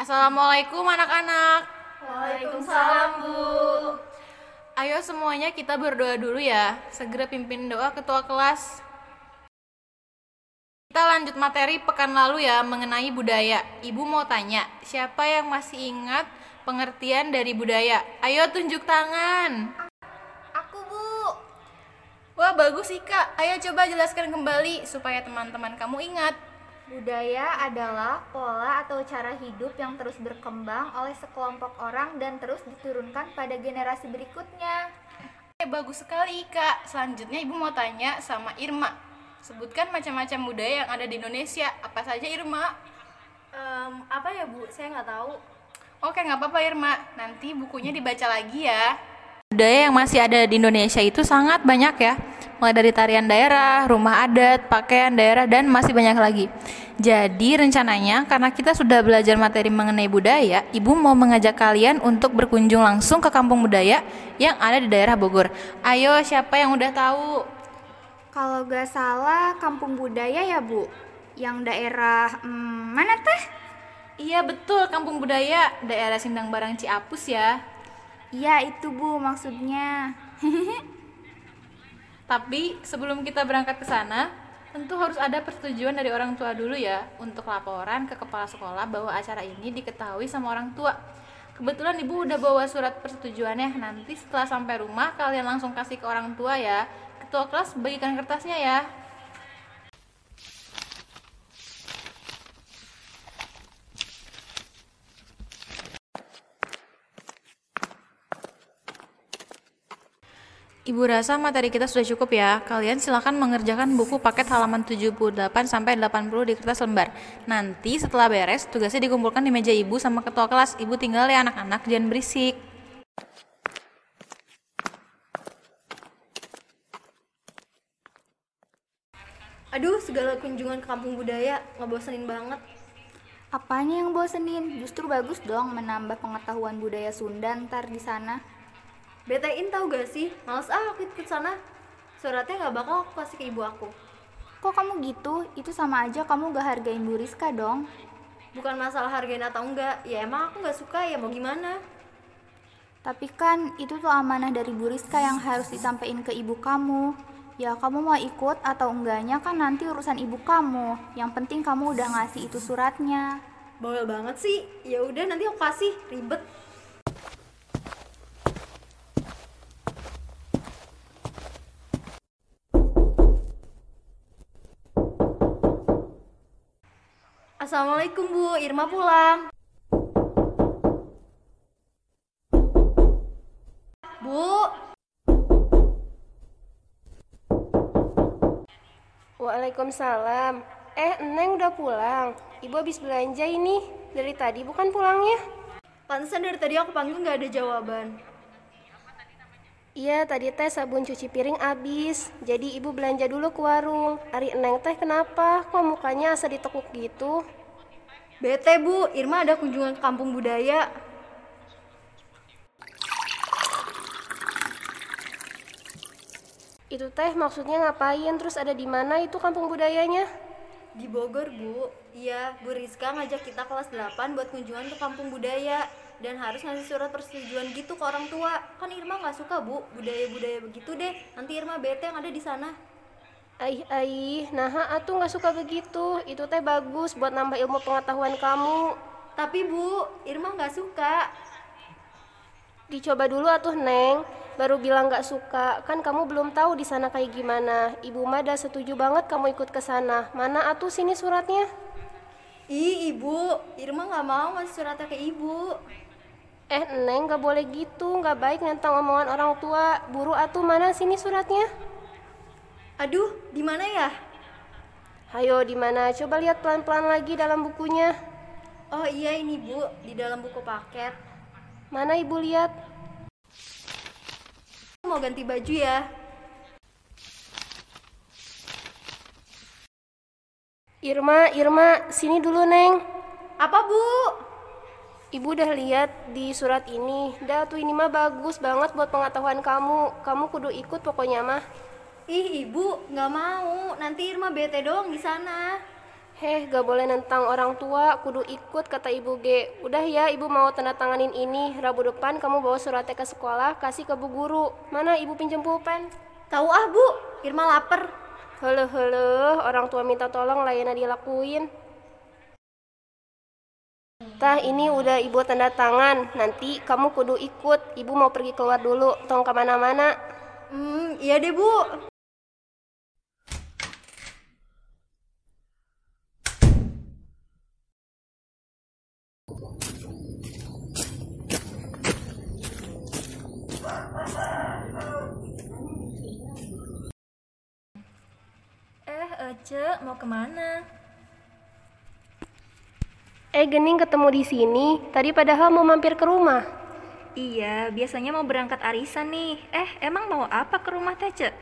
Assalamualaikum anak-anak. Waalaikumsalam, Bu. Ayo semuanya kita berdoa dulu ya. Segera pimpin doa ketua kelas. Kita lanjut materi pekan lalu ya mengenai budaya. Ibu mau tanya, siapa yang masih ingat pengertian dari budaya? Ayo tunjuk tangan. Aku, Bu. Wah bagus sih kak. Ayo coba jelaskan kembali supaya teman-teman kamu ingat. Budaya adalah pola atau cara hidup yang terus berkembang oleh sekelompok orang dan terus diturunkan pada generasi berikutnya. Eh, bagus sekali kak. Selanjutnya ibu mau tanya sama Irma. Sebutkan macam-macam budaya yang ada di Indonesia. Apa saja Irma? Um, apa ya, Bu? Saya nggak tahu. Oke nggak apa-apa Irma. Nanti bukunya dibaca lagi ya. Budaya yang masih ada di Indonesia itu sangat banyak ya. Mulai dari tarian daerah, rumah adat, pakaian daerah, dan masih banyak lagi. Jadi rencananya karena kita sudah belajar materi mengenai budaya, Ibu mau mengajak kalian untuk berkunjung langsung ke kampung budaya yang ada di daerah Bogor. Ayo siapa yang udah tahu? Kalau nggak salah, kampung budaya ya, Bu? Yang daerah hmm, mana teh? Iya betul, kampung budaya daerah Sindang Barang Ciapus ya. Iya, itu, Bu, maksudnya. Tapi sebelum kita berangkat ke sana, tentu harus ada persetujuan dari orang tua dulu ya untuk laporan ke kepala sekolah bahwa acara ini diketahui sama orang tua. Kebetulan ibu udah bawa surat persetujuannya. Nanti setelah sampai rumah kalian langsung kasih ke orang tua ya. Ketua kelas bagikan kertasnya ya. Ibu rasa materi kita sudah cukup ya. Kalian silahkan mengerjakan buku paket halaman 78 sampai 80 di kertas lembar. Nanti setelah beres, tugasnya dikumpulkan di meja ibu sama ketua kelas. Ibu tinggal ya anak-anak, jangan berisik. Aduh, segala kunjungan ke kampung budaya ngebosenin banget. Apanya yang bosenin? Justru bagus dong menambah pengetahuan budaya Sunda ntar di sana. Betain tahu gak sih? Males ah aku ikut sana. Suratnya nggak bakal aku kasih ke ibu aku. Kok kamu gitu? Itu sama aja kamu gak hargain Bu Rizka dong. Bukan masalah hargain atau enggak. Ya emang aku nggak suka ya mau gimana? Tapi kan itu tuh amanah dari Bu Rizka yang harus disampaikan ke ibu kamu. Ya kamu mau ikut atau enggaknya kan nanti urusan ibu kamu. Yang penting kamu udah ngasih itu suratnya. Bawel banget sih. Ya udah nanti aku kasih. Ribet. Assalamualaikum Bu, Irma pulang. Bu, Waalaikumsalam. Eh, Neng udah pulang. Ibu habis belanja ini. Dari tadi bukan pulangnya? pantesan dari tadi aku panggil nggak ada jawaban. Iya, tadi teh sabun cuci piring habis. Jadi ibu belanja dulu ke warung. Ari Neng teh kenapa? Kok mukanya asa ditekuk gitu? Bete Bu, Irma ada kunjungan ke kampung budaya. Itu teh maksudnya ngapain? Terus ada di mana itu kampung budayanya? Di Bogor, Bu. Iya, Bu Rizka ngajak kita kelas 8 buat kunjungan ke kampung budaya dan harus ngasih surat persetujuan gitu ke orang tua. Kan Irma nggak suka, Bu, budaya-budaya begitu deh. Nanti Irma bete yang ada di sana. Aih, aih, nah atuh nggak suka begitu. Itu teh bagus buat nambah ilmu pengetahuan kamu. Tapi Bu, Irma nggak suka. Dicoba dulu atuh Neng, baru bilang nggak suka. Kan kamu belum tahu di sana kayak gimana. Ibu mah udah setuju banget kamu ikut ke sana. Mana atuh sini suratnya? Ih, Ibu, Irma nggak mau ngasih suratnya ke Ibu. Eh Neng nggak boleh gitu, nggak baik nentang omongan orang tua. Buru atuh mana sini suratnya? Aduh, di mana ya? Hayo di mana? Coba lihat pelan-pelan lagi dalam bukunya. Oh iya ini Bu, di dalam buku paket. Mana ibu lihat? Mau ganti baju ya? Irma, Irma, sini dulu Neng. Apa Bu? Ibu udah lihat di surat ini. Dah tuh ini mah bagus banget buat pengetahuan kamu. Kamu kudu ikut pokoknya mah. Ih, Ibu, nggak mau. Nanti Irma bete doang di sana. Heh, gak boleh nentang orang tua, kudu ikut kata ibu G. Udah ya, ibu mau tanda tanganin ini. Rabu depan kamu bawa suratnya ke sekolah, kasih ke bu guru. Mana ibu pinjem pulpen? Tahu ah, Bu. Irma lapar. Halo halo, orang tua minta tolong layana dilakuin. Tah, ini udah ibu tanda tangan. Nanti kamu kudu ikut. Ibu mau pergi keluar dulu, tong ke mana-mana. Hmm, iya deh, Bu. Ece, mau ke mana? Eh, Gening ketemu di sini. Tadi padahal mau mampir ke rumah. Iya, biasanya mau berangkat arisan nih. Eh, emang mau apa ke rumah Tece?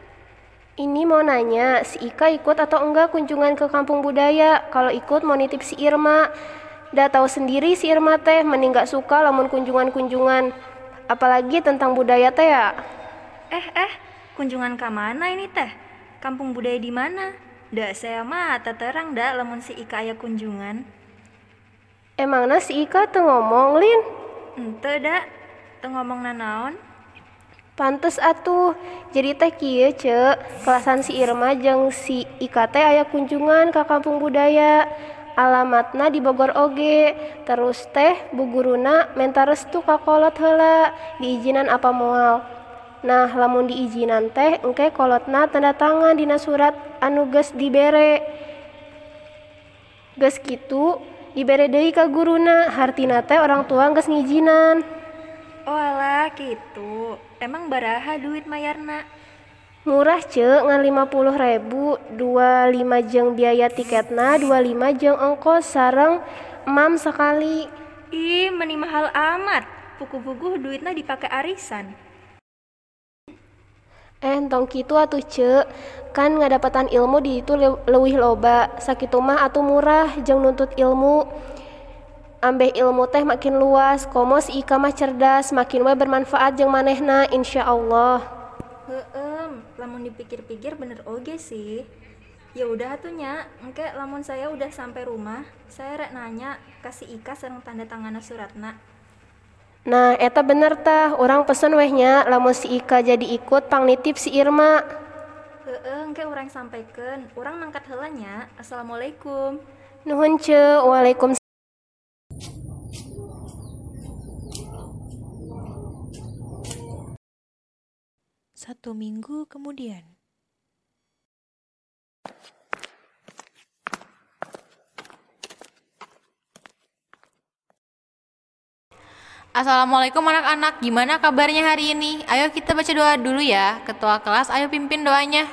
Ini mau nanya, si Ika ikut atau enggak kunjungan ke kampung budaya? Kalau ikut mau nitip si Irma. Udah tahu sendiri si Irma teh, mending gak suka lamun kunjungan-kunjungan. Apalagi tentang budaya teh ya. Eh, eh, kunjungan ke mana ini teh? Kampung budaya di mana? Dah saya mah terang dah lamun si Ika aya kunjungan. Emangnya si Ika tuh ngomong, Lin? Ente dah, teu ngomong nanaon. Pantes atuh. Jadi teh kieu, Cek. Kelasan si Irma jeung si Ika teh aya kunjungan ke kampung budaya. Alamatna di Bogor oge. Terus teh bu guruna minta restu ka kolot heula. Diizinan apa moal. Nah, lamun diizinan teh engke kolotna tanda tangan dina surat anu geus dibere. Geus kitu dibere deui ka guruna. Hartina teh orang tua geus ngijinan. Oh alah, gitu. Emang baraha duit mayarna? Murah ce, ngan 50 ribu, 25 jeng biaya tiketna, 25 jeng ongkos sareng emam sekali. Ih, meni mahal amat. Puku-puku duitnya dipakai arisan. Eh, entong kitu atuh ce, kan ngadapatan ilmu di itu le- leuwih loba, sakitu mah atuh murah jeng nuntut ilmu. Ambeh ilmu teh makin luas, komo si Ika mah cerdas, makin we bermanfaat jeung manehna, insya Allah. Heem, lamun dipikir-pikir bener oge sih. Ya udah atunya, engke lamun saya udah sampai rumah, saya rek nanya kasih Ika sareng tanda tanganna suratna. Nah, eta bener tah, orang pesen wehnya, lamun si Ika jadi ikut pang nitip si Irma. Heeh, engke urang sampaikan, urang mangkat heulanya. Assalamualaikum. Nuhun ce, waalaikumsalam. Satu minggu kemudian. Assalamualaikum anak-anak, gimana kabarnya hari ini? Ayo kita baca doa dulu ya. Ketua kelas, ayo pimpin doanya.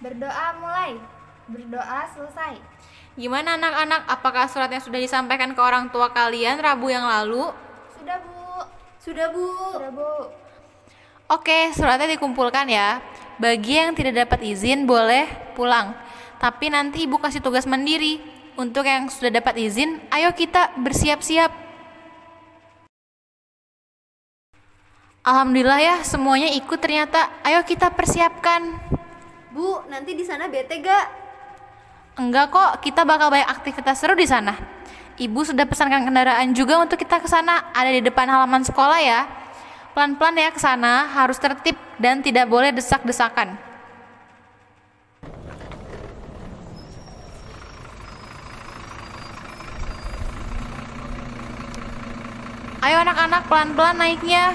Berdoa mulai. Berdoa selesai. Gimana anak-anak, apakah suratnya sudah disampaikan ke orang tua kalian Rabu yang lalu? Sudah, Bu. Sudah, Bu. Sudah, Bu. Oke, suratnya dikumpulkan ya. Bagi yang tidak dapat izin boleh pulang. Tapi nanti ibu kasih tugas mandiri. Untuk yang sudah dapat izin, ayo kita bersiap-siap. Alhamdulillah ya, semuanya ikut ternyata. Ayo kita persiapkan. Bu, nanti di sana bete gak? Enggak kok, kita bakal banyak aktivitas seru di sana. Ibu sudah pesankan kendaraan juga untuk kita ke sana. Ada di depan halaman sekolah ya. Pelan-pelan ya ke sana, harus tertib dan tidak boleh desak-desakan. Ayo anak-anak pelan-pelan naiknya.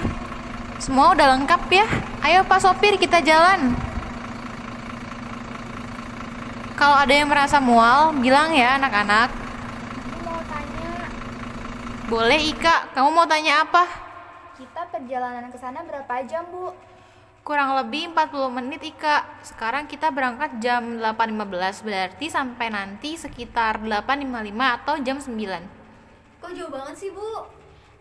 Semua udah lengkap ya. Ayo Pak Sopir kita jalan. Kalau ada yang merasa mual, bilang ya anak-anak. Mau tanya, Boleh Ika, kamu mau tanya apa? kita perjalanan ke sana berapa jam, Bu? Kurang lebih 40 menit Ika. Sekarang kita berangkat jam 8.15, berarti sampai nanti sekitar 8.55 atau jam 9. Kok jauh banget sih, Bu?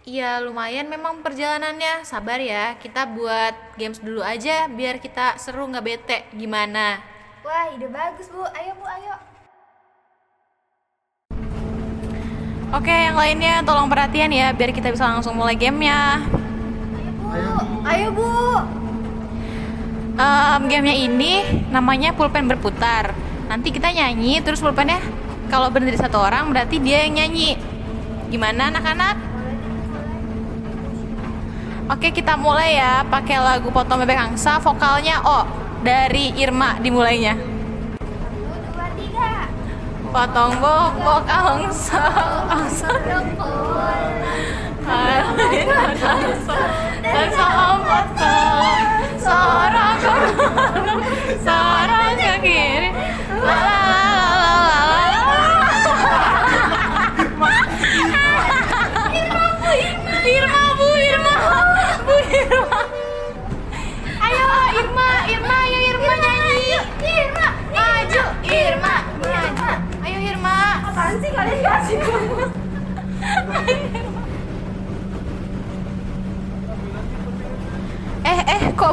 Iya lumayan memang perjalanannya Sabar ya, kita buat games dulu aja Biar kita seru nggak bete Gimana? Wah, ide bagus, Bu. Ayo, Bu, ayo. Oke yang lainnya tolong perhatian ya Biar kita bisa langsung mulai gamenya Ayo, Bu. Em, Gamenya ini namanya pulpen berputar Nanti kita nyanyi terus pulpennya Kalau berhenti satu orang berarti dia yang nyanyi. Gimana anak-anak? Oke kita mulai ya. Pakai lagu Potong Bebek Angsa. Vokalnya O dari Irma dimulainya. Satu, dua, tiga. Potong bobok angsa. Angsa. Dan seompot seorang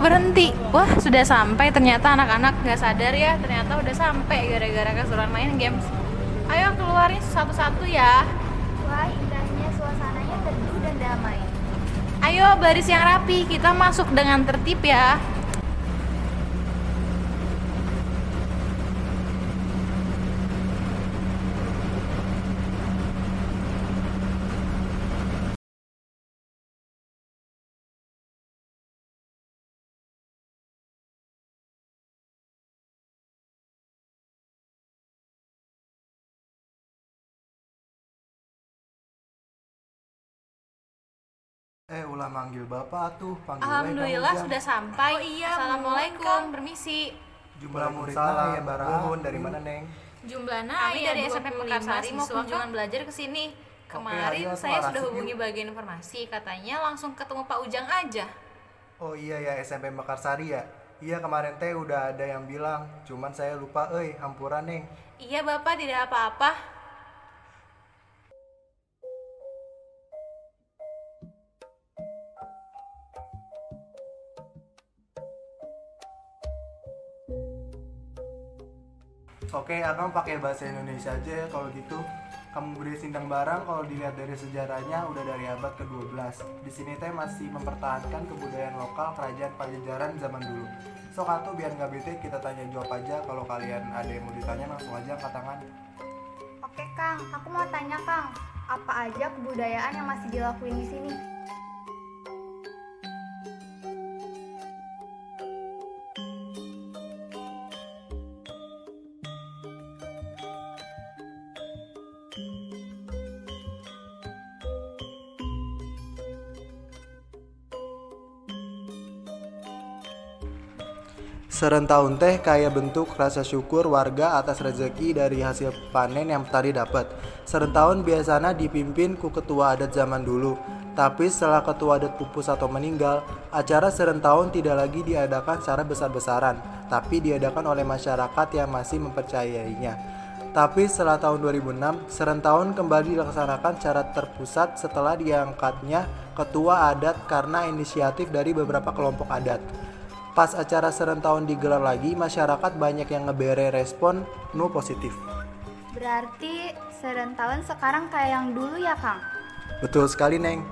berhenti? Wah sudah sampai ternyata anak-anak nggak sadar ya ternyata udah sampai gara-gara kesuruhan main games. Ayo keluarin satu-satu ya. Wah, indahnya suasananya teduh dan damai. Ayo baris yang rapi kita masuk dengan tertib ya. Eh, ulah manggil bapak tuh, panggil Alhamdulillah sudah sampai. Oh iya, Assalamualaikum, permisi. Jumlah murid mana ya Barahun dari mana Neng? Jumlahnya Kami kami dari dari SMP 25 Mekarsari mau kunjungan belajar ke sini. Kemarin ayo, saya sudah hubungi yuk. bagian informasi, katanya langsung ketemu Pak Ujang aja. Oh iya ya SMP Mekarsari ya. Iya kemarin teh udah ada yang bilang, cuman saya lupa, eh hampuran Neng. Iya Bapak, tidak apa-apa. Oke, akang pakai bahasa Indonesia aja ya kalau gitu. Kamu beri sindang barang kalau dilihat dari sejarahnya udah dari abad ke-12. Di sini teh masih mempertahankan kebudayaan lokal kerajaan Pajajaran zaman dulu. Sok atuh biar nggak bete kita tanya jawab aja kalau kalian ada yang mau ditanya langsung aja angkat tangan. Oke, Kang. Aku mau tanya, Kang. Apa aja kebudayaan yang masih dilakuin di sini? Serentahun teh kayak bentuk rasa syukur warga atas rezeki dari hasil panen yang tadi dapat. Serentahun biasanya dipimpin ku ketua adat zaman dulu. Tapi setelah ketua adat pupus atau meninggal, acara serentahun tidak lagi diadakan secara besar-besaran, tapi diadakan oleh masyarakat yang masih mempercayainya. Tapi setelah tahun 2006, serentahun kembali dilaksanakan secara terpusat setelah diangkatnya ketua adat karena inisiatif dari beberapa kelompok adat. Pas acara serentahun digelar lagi, masyarakat banyak yang ngebere respon nu positif. Berarti serentahun sekarang kayak yang dulu ya, Kang? Betul sekali, Neng.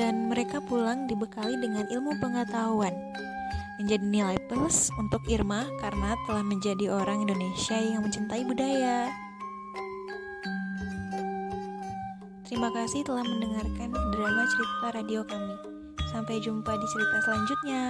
Dan mereka pulang dibekali dengan ilmu pengetahuan. Menjadi nilai plus untuk Irma karena telah menjadi orang Indonesia yang mencintai budaya. Terima kasih telah mendengarkan drama cerita radio kami. Sampai jumpa di cerita selanjutnya.